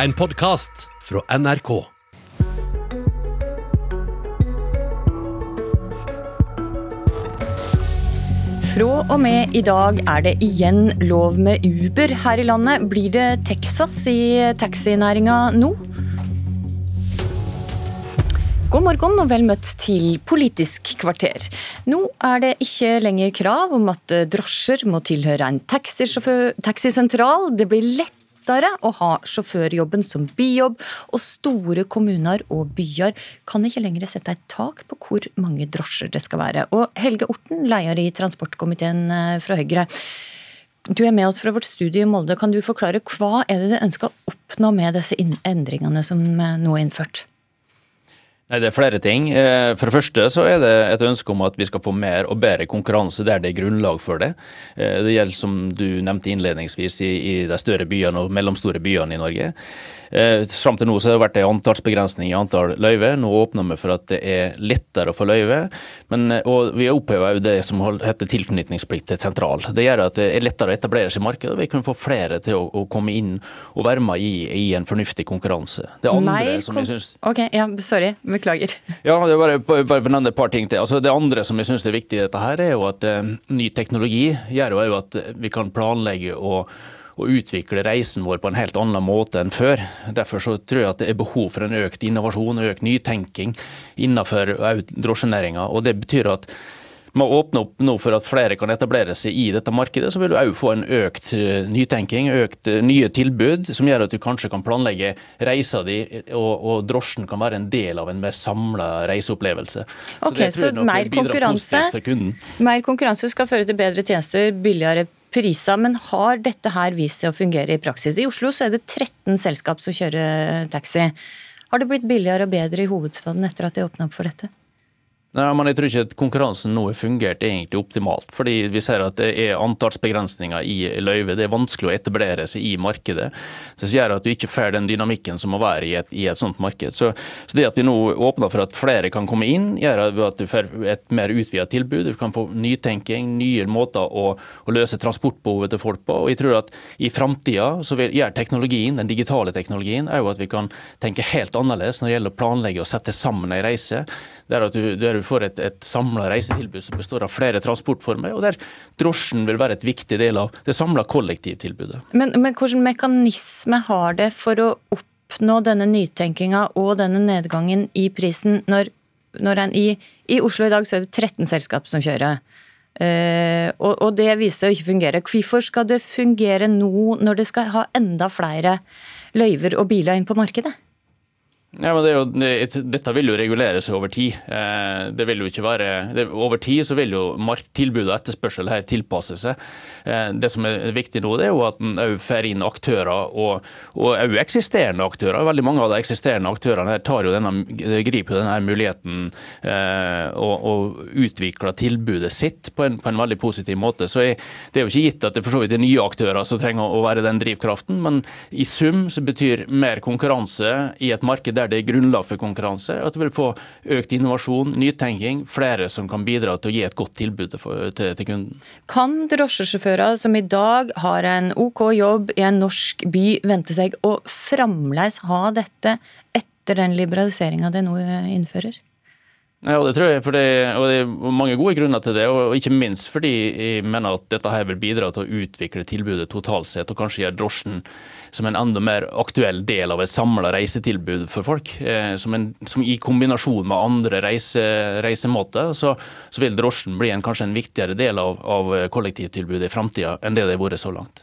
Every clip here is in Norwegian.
En podkast fra NRK. Fra og med i dag er det igjen lov med Uber her i landet. Blir det Texas i taxinæringa nå? God morgen og vel møtt til Politisk kvarter. Nå er det ikke lenger krav om at drosjer må tilhøre en taxisentral. Det blir lettere å ha sjåførjobben som bijobb, og store kommuner og byer kan ikke lenger sette et tak på hvor mange drosjer det skal være. Og Helge Orten, leder i transportkomiteen eh, fra Høyre. Du er med oss fra vårt studie i Molde. Kan du forklare hva er det det ønsker å oppnå med disse endringene som eh, nå er innført? Nei, Det er flere ting. Eh, for det første så er det et ønske om at vi skal få mer og bedre konkurranse der det er grunnlag for det. Det gjelder som du nevnte innledningsvis i, de større byene og mellomstore byene i Norge. Eh, Fram til nå så har det vært en antallsbegrensning i antall løyve. Nå åpner vi for at det er lettere å få løyve. Men, eh, og vi opphever det som heter tilknytningsplikt til sentral. Det gjør at det er lettere å etablere seg i markedet, og vi kan få flere til å, å komme inn og være med i, i en fornuftig konkurranse. Det andre Nei, som jeg syns okay, ja, Sorry, beklager. Ja, det er bare, bare for nevne et par ting til. Altså, det andre som jeg syns er viktig i dette, her er jo at uh, ny teknologi gjør jo at vi kan planlegge og å utvikle reisen vår på en helt annen måte enn før. Derfor så tror jeg at det er behov for en økt innovasjon og økt nytenking innenfor drosjenæringa. Og det betyr at med å åpne opp nå for at flere kan etablere seg i dette markedet, så vil du òg få en økt eh, nytenking, økt eh, nye tilbud, som gjør at du kanskje kan planlegge reisa di, og, og drosjen kan være en del av en mer samla reiseopplevelse. Ok, Så, så mer, konkurranse, mer konkurranse skal føre til bedre tjenester, billigere priser, men har dette her vist seg å fungere i praksis? I Oslo så er det 13 selskap som kjører taxi. Har det blitt billigere og bedre i hovedstaden etter at de åpna opp for dette? Nei, men Jeg tror ikke at konkurransen nå har fungert egentlig optimalt. fordi Vi ser at det er antallsbegrensninger i løyvet. Det er vanskelig å etablere seg i markedet. Det gjør at du ikke får den dynamikken som må være i et, i et sånt marked. Så, så, Det at vi nå åpner for at flere kan komme inn, gjør at du får et mer utvidet tilbud. Du kan få nytenking, nye måter å, å løse transportbehovet til folk på. og jeg tror at I framtida gjør teknologien, den digitale teknologien er jo at vi kan tenke helt annerledes når det gjelder å planlegge og sette sammen en reise. Det er at du, der du får et, et samla reisetilbud som består av flere transportformer, og der drosjen vil være et viktig del av det samla kollektivtilbudet. Men, men hvilken mekanisme har det for å oppnå denne nytenkinga og denne nedgangen i prisen, når, når en i, i Oslo i dag så er det 13 selskap som kjører? Uh, og, og, det viser seg å ikke fungere. Hvorfor skal det fungere nå, når det skal ha enda flere løyver og biler inn på markedet? Ja, men det jo, det, Dette vil jo regulere seg over tid. Eh, det vil jo ikke være, det, over tid så vil jo tilbud og etterspørsel her tilpasse seg. Eh, det som er viktig nå, det er jo at en òg får inn aktører, og òg eksisterende aktører. Veldig mange av de eksisterende aktørene tar jo denne, griper jo denne muligheten eh, og, og, utvikler tilbudet sitt på en, på en veldig positiv måte. Så jeg, Det er jo ikke gitt at det for så vidt er nye aktører som trenger å være den drivkraften, men i sum så betyr mer konkurranse i et marked der det er grunnlag for konkurranse, at vi vil få økt innovasjon, nytenking, flere som kan bidra til å gi et godt tilbud til, kunden. Kan drosjesjåfører som i dag har en OK jobb i en norsk by, vente seg å fremdeles ha dette etter den liberaliseringa det nå innfører? Ja, det tror jeg, det, og det er mange gode grunner til det. og Ikke minst fordi jeg mener at dette her vil bidra til å utvikle tilbudet totalt sett, og kanskje gjøre drosjen som en enda mer aktuell del av et samla reisetilbud for folk. Eh, som, en, som, I kombinasjon med andre reise, reisemåter, så, så, vil drosjen bli en, kanskje en viktigere del av, av kollektivtilbudet i framtida enn det det har vært så langt.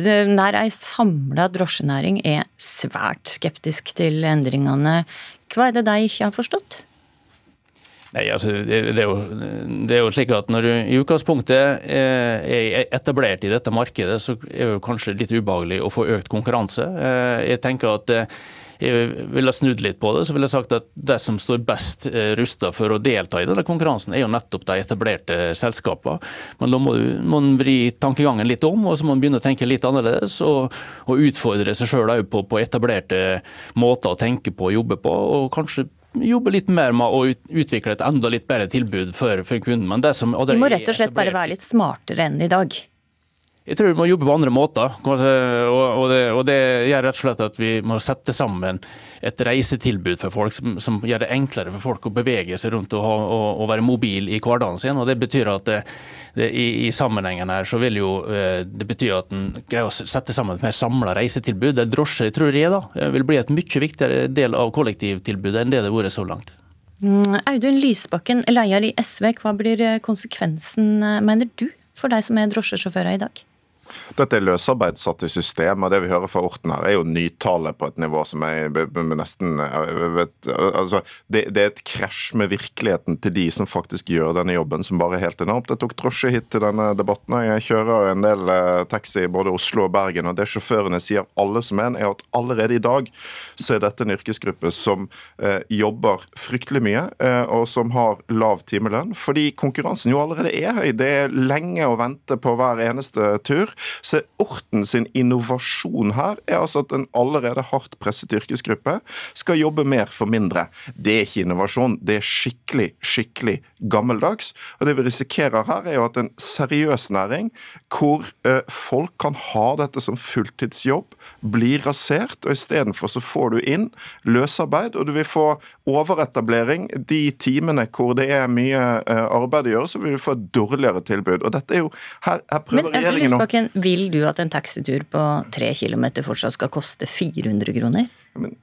Nær ei samla drosjenæring er svært skeptisk til endringene. Hva er det de ikke har forstått? Nei, altså, det, det, er jo, det, er jo, slik at Når du i utgangspunktet eh, er etablert i dette markedet, så er det kanskje litt ubehagelig å få økt konkurranse. Eh, jeg tenker at eh, jeg ville snudd litt på det, så ville jeg sagt at det som står best rusta for å delta i denne konkurransen, er jo nettopp de etablerte selskapene. Men da må man vri tankegangen litt om, og så må man begynne å tenke litt annerledes. Og, og utfordre seg sjøl på, på etablerte måter å tenke på og jobbe på. og kanskje jobbe litt mer med å utvikle et enda litt bedre tilbud for, for kunden. Men det som, Du må rett og slett bare være litt smartere enn i dag? Jeg tror vi må jobbe på andre måter. Og det, og det, gjør rett og slett at vi må sette sammen et reisetilbud for folk som, som gjør det enklere for folk å bevege seg rundt og, og, og være mobil i hverdagen sin. og Det betyr at det, i, i, sammenhengen her så vil jo eh, det betyr at en greier å sette sammen et mer samla reisetilbud. Det drosje tror jeg da, vil bli et mye viktigere del av kollektivtilbudet enn det det har vært så langt. Mm, Audun Lysbakken, leder i SV. Hva blir konsekvensen, mener du, for deg som er drosjesjåfører i dag? Dette er løsarbeid satt i system, og det vi hører fra Orten her, er jo nytale på et nivå som er nesten vet, altså, det, det, er et krasj med virkeligheten til de som faktisk gjør denne jobben, som bare er helt enormt. Jeg tok drosje hit til denne debatten, og jeg kjører en del eh, taxi i både Oslo og Bergen, og det sjåførene sier alle som en, er at allerede i dag så er dette en yrkesgruppe som eh, jobber fryktelig mye, eh, og som har lav timelønn, fordi konkurransen jo allerede er høy. Det er lenge å vente på hver eneste tur. Så Orten sin innovasjon her er altså at en allerede hardt presset yrkesgruppe skal jobbe mer for mindre. Det er ikke innovasjon, det er skikkelig, skikkelig gammeldags. Og det vi risikerer her, er jo at en seriøs næring, hvor eh, folk kan ha dette som fulltidsjobb, blir rasert, og istedenfor så får du inn løsarbeid, og du vil få overetablering de timene hvor det er mye eh, arbeid å gjøre, så vil du få et dårligere tilbud. Og dette er jo, her, her prøver Men, regjeringen å vil du at en taxitur på tre kilometer fortsatt skal koste 400 kroner? Men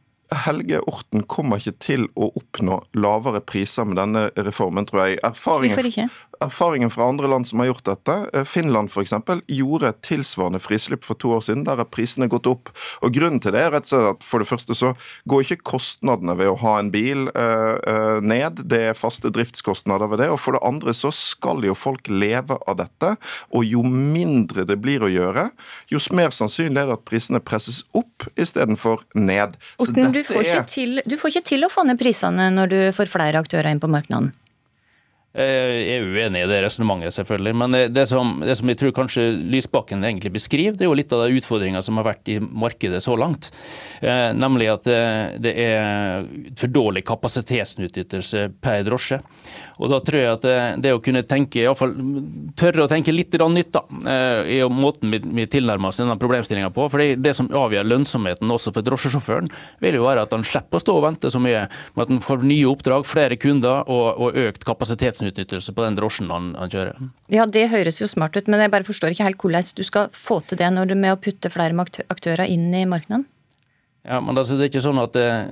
Helge Orten kommer ikke til å oppnå lavere priser med denne reformen, tror jeg. Erfaringen? Erfaringen fra andre land som har gjort dette, Finland Finland f.eks., gjorde et tilsvarende frislipp for to år siden. Der har prisene gått opp. Og Grunnen til det er rett og slett at for det første så går ikke kostnadene ved å ha en bil eh, eh, ned. Det er faste driftskostnader ved det. Og for det andre så skal jo folk leve av dette. Og jo mindre det blir å gjøre, jo mer sannsynlig er det at prisene presses opp istedenfor ned. Orten, du, får er... til, du får ikke til å få ned prisene når du får flere aktører inn på markedet? Jeg er uenig i det resonnementet, selvfølgelig. Men det som, det som, jeg tror kanskje Lysbakken egentlig beskriver, det er jo litt av de utfordringene som har vært i markedet så langt. Eh, nemlig at det er for dårlig kapasitetsutnyttelse per drosje. Og da tror jeg at det, å kunne tenke, i fall tørre å tenke litt nytt da, er i måten vi tilnærmer oss denne problemstillinga på. For det som avgjør lønnsomheten også for drosjesjåføren, vil jo være at han slipper å stå og vente så mye, men at han får nye oppdrag, flere kunder og, og økt kapasitetsutnyttelse på den drosjen han, han, kjører. Ja, det høres jo smart ut, men jeg bare forstår ikke helt hvordan du skal få til det når du med å putte flere aktører inn i markedet? Ja, men altså, Det er ikke sånn at eh,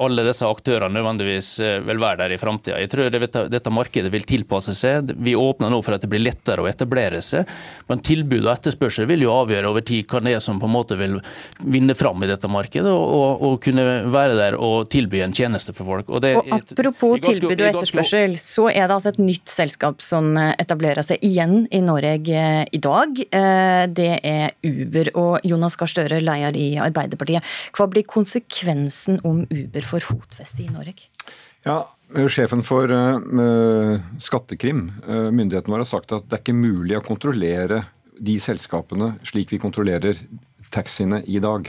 alle disse aktørene nødvendigvis eh, vil være der i framtida. Jeg tror det, dette markedet vil tilpasse seg. Vi åpner nå for at det blir lettere å etablere seg. Men tilbud og etterspørsel vil jo avgjøre over tid hva det er som på en måte vil vinne fram i dette markedet, og, og, og kunne være der og tilby en tjeneste for folk. Og, det, og Apropos ganske, tilbud og etterspørsel, så er det altså et nytt selskap som eh, etablerer seg igjen i Norge i dag. Det er Uber. Og Jonas Gahr Støre, leder i Arbeiderpartiet. Hva blir blir konsekvensen om Uber får fotfeste i Norge? Ja, Sjefen for uh, Skattekrim, uh, myndigheten vår, har sagt at det er ikke mulig å kontrollere de selskapene slik vi kontrollerer taxiene i dag.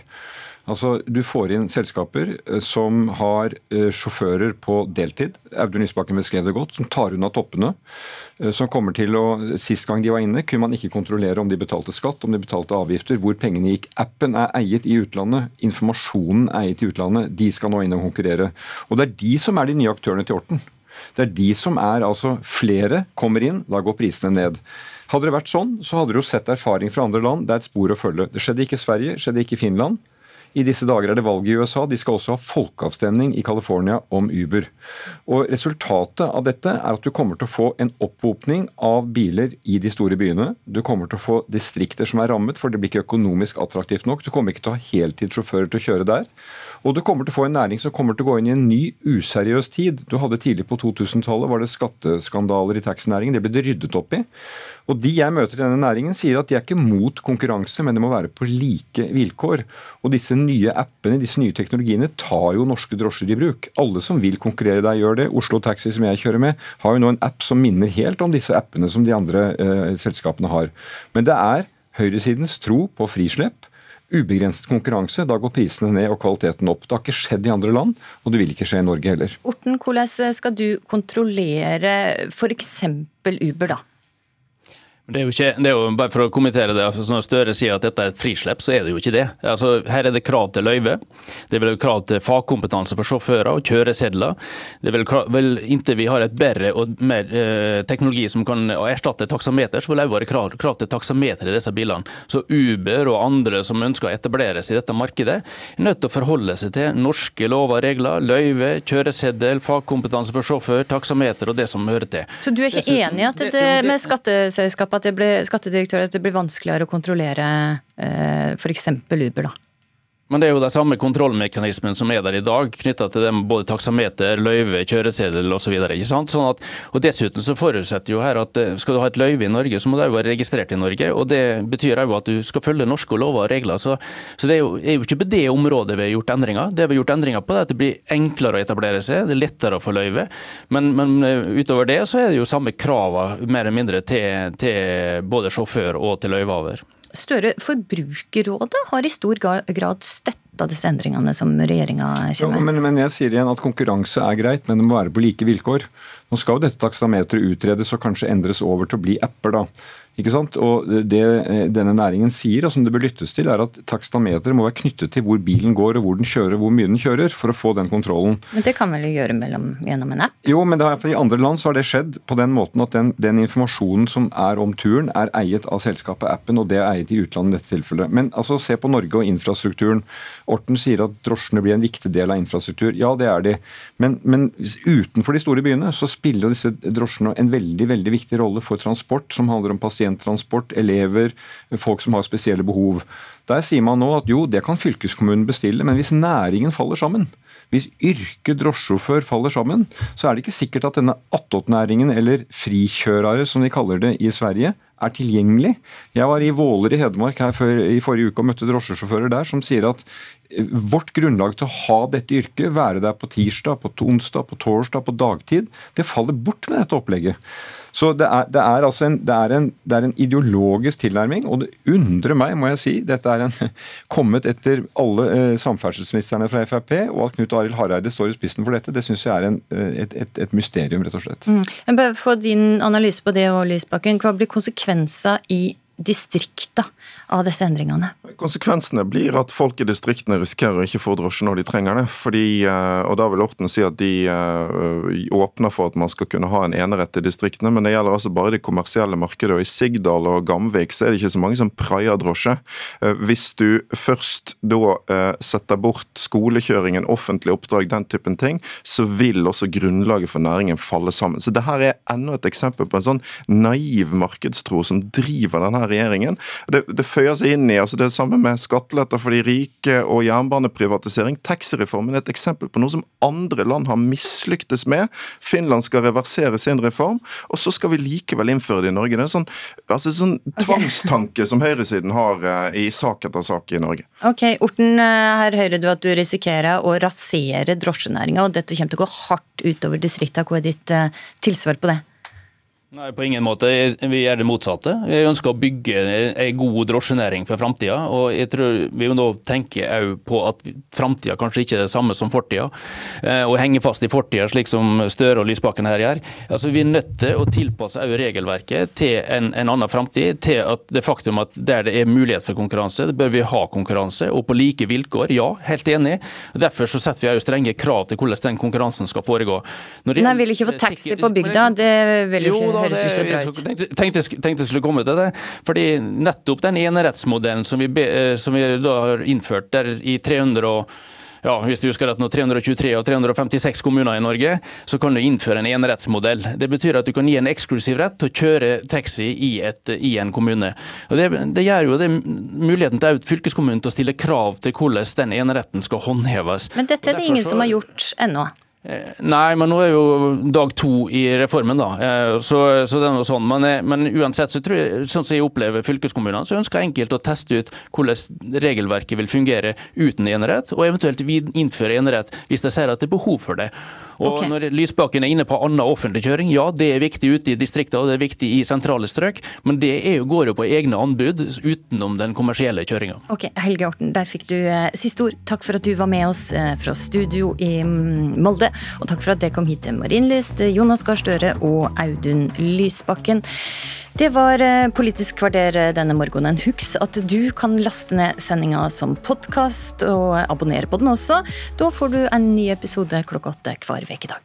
Altså, Du får inn selskaper som har sjåfører på deltid. Audun Lysbakken beskrev det godt. Som tar unna toppene. Eh, som kommer til å Sist gang de var inne, kunne man ikke kontrollere om de betalte skatt, om de betalte avgifter, hvor pengene gikk. Appen er eiet i utlandet, informasjonen er eiet i utlandet. De skal nå inn og konkurrere. Og det er de som er de nye aktørene til Orten. Det er de som er altså Flere kommer inn, da går prisene ned. Hadde det vært sånn, så hadde du jo sett erfaring fra andre land. Det er et spor å følge. Det skjedde ikke i Sverige, skjedde ikke i Finland. I disse dager er det valg i USA. De skal også ha folkeavstemning i California om Uber. Og Resultatet av dette er at du kommer til å få en opphopning av biler i de store byene. Du kommer til å få distrikter som er rammet, for det blir ikke økonomisk attraktivt nok. Du kommer ikke til å ha heltidssjåfører til å kjøre der. Og du kommer til å få en næring som kommer til å gå inn i en ny useriøs tid. Du hadde Tidlig på 2000-tallet var det skatteskandaler i taxinæringen. Det ble det ryddet opp i. Og De jeg møter i denne næringen, sier at de er ikke mot konkurranse, men det må være på like vilkår. Og Disse nye appene, disse nye teknologiene tar jo norske drosjer i bruk. Alle som vil konkurrere der, gjør det. Oslo Taxi, som jeg kjører med, har jo nå en app som minner helt om disse appene som de andre eh, selskapene har. Men det er høyresidens tro på frislepp ubegrenset konkurranse. Da går prisene ned og kvaliteten opp. Det har ikke skjedd i andre land, og det vil ikke skje i Norge heller. Orten, hvordan skal du kontrollere f.eks. Uber, da? Det er, jo ikke, det er jo bare for å kommentere det, altså Når Støre sier at dette er et frislepp, så er det jo ikke det. Altså, her er det krav til løyve. Det er krav til fagkompetanse for sjåfører og kjøresedler. Det er vel, vel Inntil vi har et bedre og mer eh, teknologi som kan erstatte taksameter, så vil det også være krav, krav til taksameter i disse bilene. Så Uber og andre som ønsker å etablere seg i dette markedet, er nødt til å forholde seg til norske lover og regler, løyve, kjøreseddel, fagkompetanse for sjåfør, taksameter og det som hører til. Så du er ikke Dessuten, enig at det, med skatteselskapet at det blir, Skattedirektøren at det blir vanskeligere å kontrollere eh, f.eks. Uber, da? Men det er jo de samme kontrollmekanismene som er der i dag, knytta til det med både taksameter, løyve, kjøreseddel osv. Sånn at, og dessuten så forutsetter jo her at eh, skal du ha et løyve i Norge, så må du òg være registrert i Norge. og Det betyr òg at du skal følge norske lover og regler. Så, så det er, jo, er, jo, ikke på det området vi har gjort endringer. Det vi har gjort endringer på, er at det blir enklere å etablere seg, det er lettere å få løyve. Men, men eh, utover det så er det jo samme krava mer eller mindre til, til både sjåfør og til løyvehaver. Støre, Forbrukerrådet har i stor grad støtta disse endringene som regjeringa kommer med. Men, men, jeg sier igjen at konkurranse er greit, men det må være på like vilkår. Nå skal jo dette taksameteret utredes og kanskje endres over til å bli apper. da. Ikke sant? Og Det eh, denne næringen sier, og som det bør lyttes til, er at takstameteret må være knyttet til hvor bilen går, og hvor den kjører, hvor mye den kjører, for å få den kontrollen. Men det kan vel gjøre mellom, gjennom en app? Jo, men er, i andre land så har det skjedd på den måten at den, den, informasjonen som er om turen, er eiet av selskapet appen, og det er eiet i utlandet i dette tilfellet. Men altså, se på Norge og infrastrukturen. Orten sier at drosjene blir en viktig del av infrastruktur. Ja, det er de. Men, men utenfor de store byene så spiller disse drosjene en veldig, veldig viktig rolle for transport, som handler om pasienttransport, elever, folk som har spesielle behov. Der sier man nå at jo, det kan fylkeskommunen bestille, men hvis næringen faller sammen, hvis yrket drosjesjåfør faller sammen, så er det ikke sikkert at denne attåtnæringen, eller frikjørere som de kaller det i Sverige, er tilgjengelig. Jeg var i Våler i Hedmark her før, i forrige uke og møtte drosjesjåfører der som sier at eh, vårt grunnlag til å ha dette yrket, være der på tirsdag, på onsdag, på torsdag, på dagtid, det faller bort med dette opplegget. Så det er, det er altså en, det er en, det er en, ideologisk tilnærming, og det undrer meg, må jeg si, dette er en, kommet etter alle eh, samferdselsministrene fra Frp, og at Knut Arild Hareide står i spissen for dette, det syns jeg er en, eh, et, et, et, mysterium, rett og slett. Mm. Jeg bør få din analyse på det, Lysbakken. Hva blir konsekvenser i distrikta av disse endringene? Konsekvensene blir at folk i distriktene risikerer å ikke få drosje når de trenger det. Fordi, eh, og Da vil Orten si at de eh, åpner for at man skal kunne ha en enerett i distriktene, men det gjelder altså bare det kommersielle markedet. og I Sigdal og Gamvik så er det ikke så mange som praier drosje. Eh, hvis du først da setter bort skolekjøringen, offentlig oppdrag, den typen ting, så vil også grunnlaget for næringen falle sammen. Så det her er enda et eksempel på en sånn naiv markedstro som driver denne regjeringen. Det, det føyer seg inn i altså det samme med skatteletter for de rike og jernbaneprivatisering. Taxireformen er et eksempel på noe som andre land har mislyktes med. Finland skal reversere sin reform, og så skal vi likevel innføre det i Norge. Det er en sånn, altså sånn tvangstanke som høyresiden har eh, i sak etter sak i Norge. Ok, Orten, eh, her hører du at du risikerer å rasere drosjenæringa, og dette kommer til å gå hardt utover distriktene. Hva er ditt eh, tilsvar på det? Nei, på ingen måte. Vi gjør det motsatte. Vi ønsker å bygge en god drosjenæring for framtida. Og jeg tror vi nå nå òg på at framtida kanskje ikke er det samme som fortida. Å og henge fast i fortida, slik som Støre og Lysbakken her gjør. Altså, vi er nødt til å tilpasse regelverket til en, en annen framtid. Til at det faktum at der det er mulighet for konkurranse, det bør vi ha konkurranse. Og på like vilkår, ja, helt enig. Derfor så setter vi òg strenge krav til hvordan den konkurransen skal foregå. Når Nei, vil ikke få taxi på bygda. Det vil jo ikke høres ut som bra ut. Tenkte, tenkte jeg skulle komme til det. fordi nettopp den enerettsmodellen som vi, eh, som vi da har innført der i 300 og ja, hvis du husker at nå 323 og 356 kommuner i Norge, så kan du innføre en enerettsmodell. Det betyr at du kan gi en eksklusiv rett til å kjøre taxi i, et, i en kommune. Og det, det, gjør jo det muligheten til fylkeskommunen til å stille krav til hvordan den eneretten skal håndheves. Men dette er det ingen som har gjort ennå? Eh, nei, men nå er jo dag to i reformen, da. Eh, så, så det er noe sånn. Men, eh, men, uansett, så tror jeg, sånn som jeg opplever fylkeskommunene, så ønsker jeg enkelt å teste ut hvordan regelverket vil fungere uten enerett, og eventuelt innføre enerett hvis de ser at det er behov for det. Og okay. når Lysbakken er inne på annen offentlig kjøring, ja det er viktig ute i distriktene og det er viktig i sentrale strøk, men det jo, går jo på egne anbud utenom den kommersielle kjøringa. Ok, Helge Orten, der fikk du eh, siste ord. Takk for at du var med oss eh, fra studio i mm, Molde, og takk for at det kom hit til Marienlyst, Jonas Gahr Støre og Audun Lysbakken. Det var eh, Politisk kvarter denne morgenen. Husk at du kan laste ned sendinga som podkast, og abonnere på den også. Da får du en ny episode klokka åtte hver ukedag.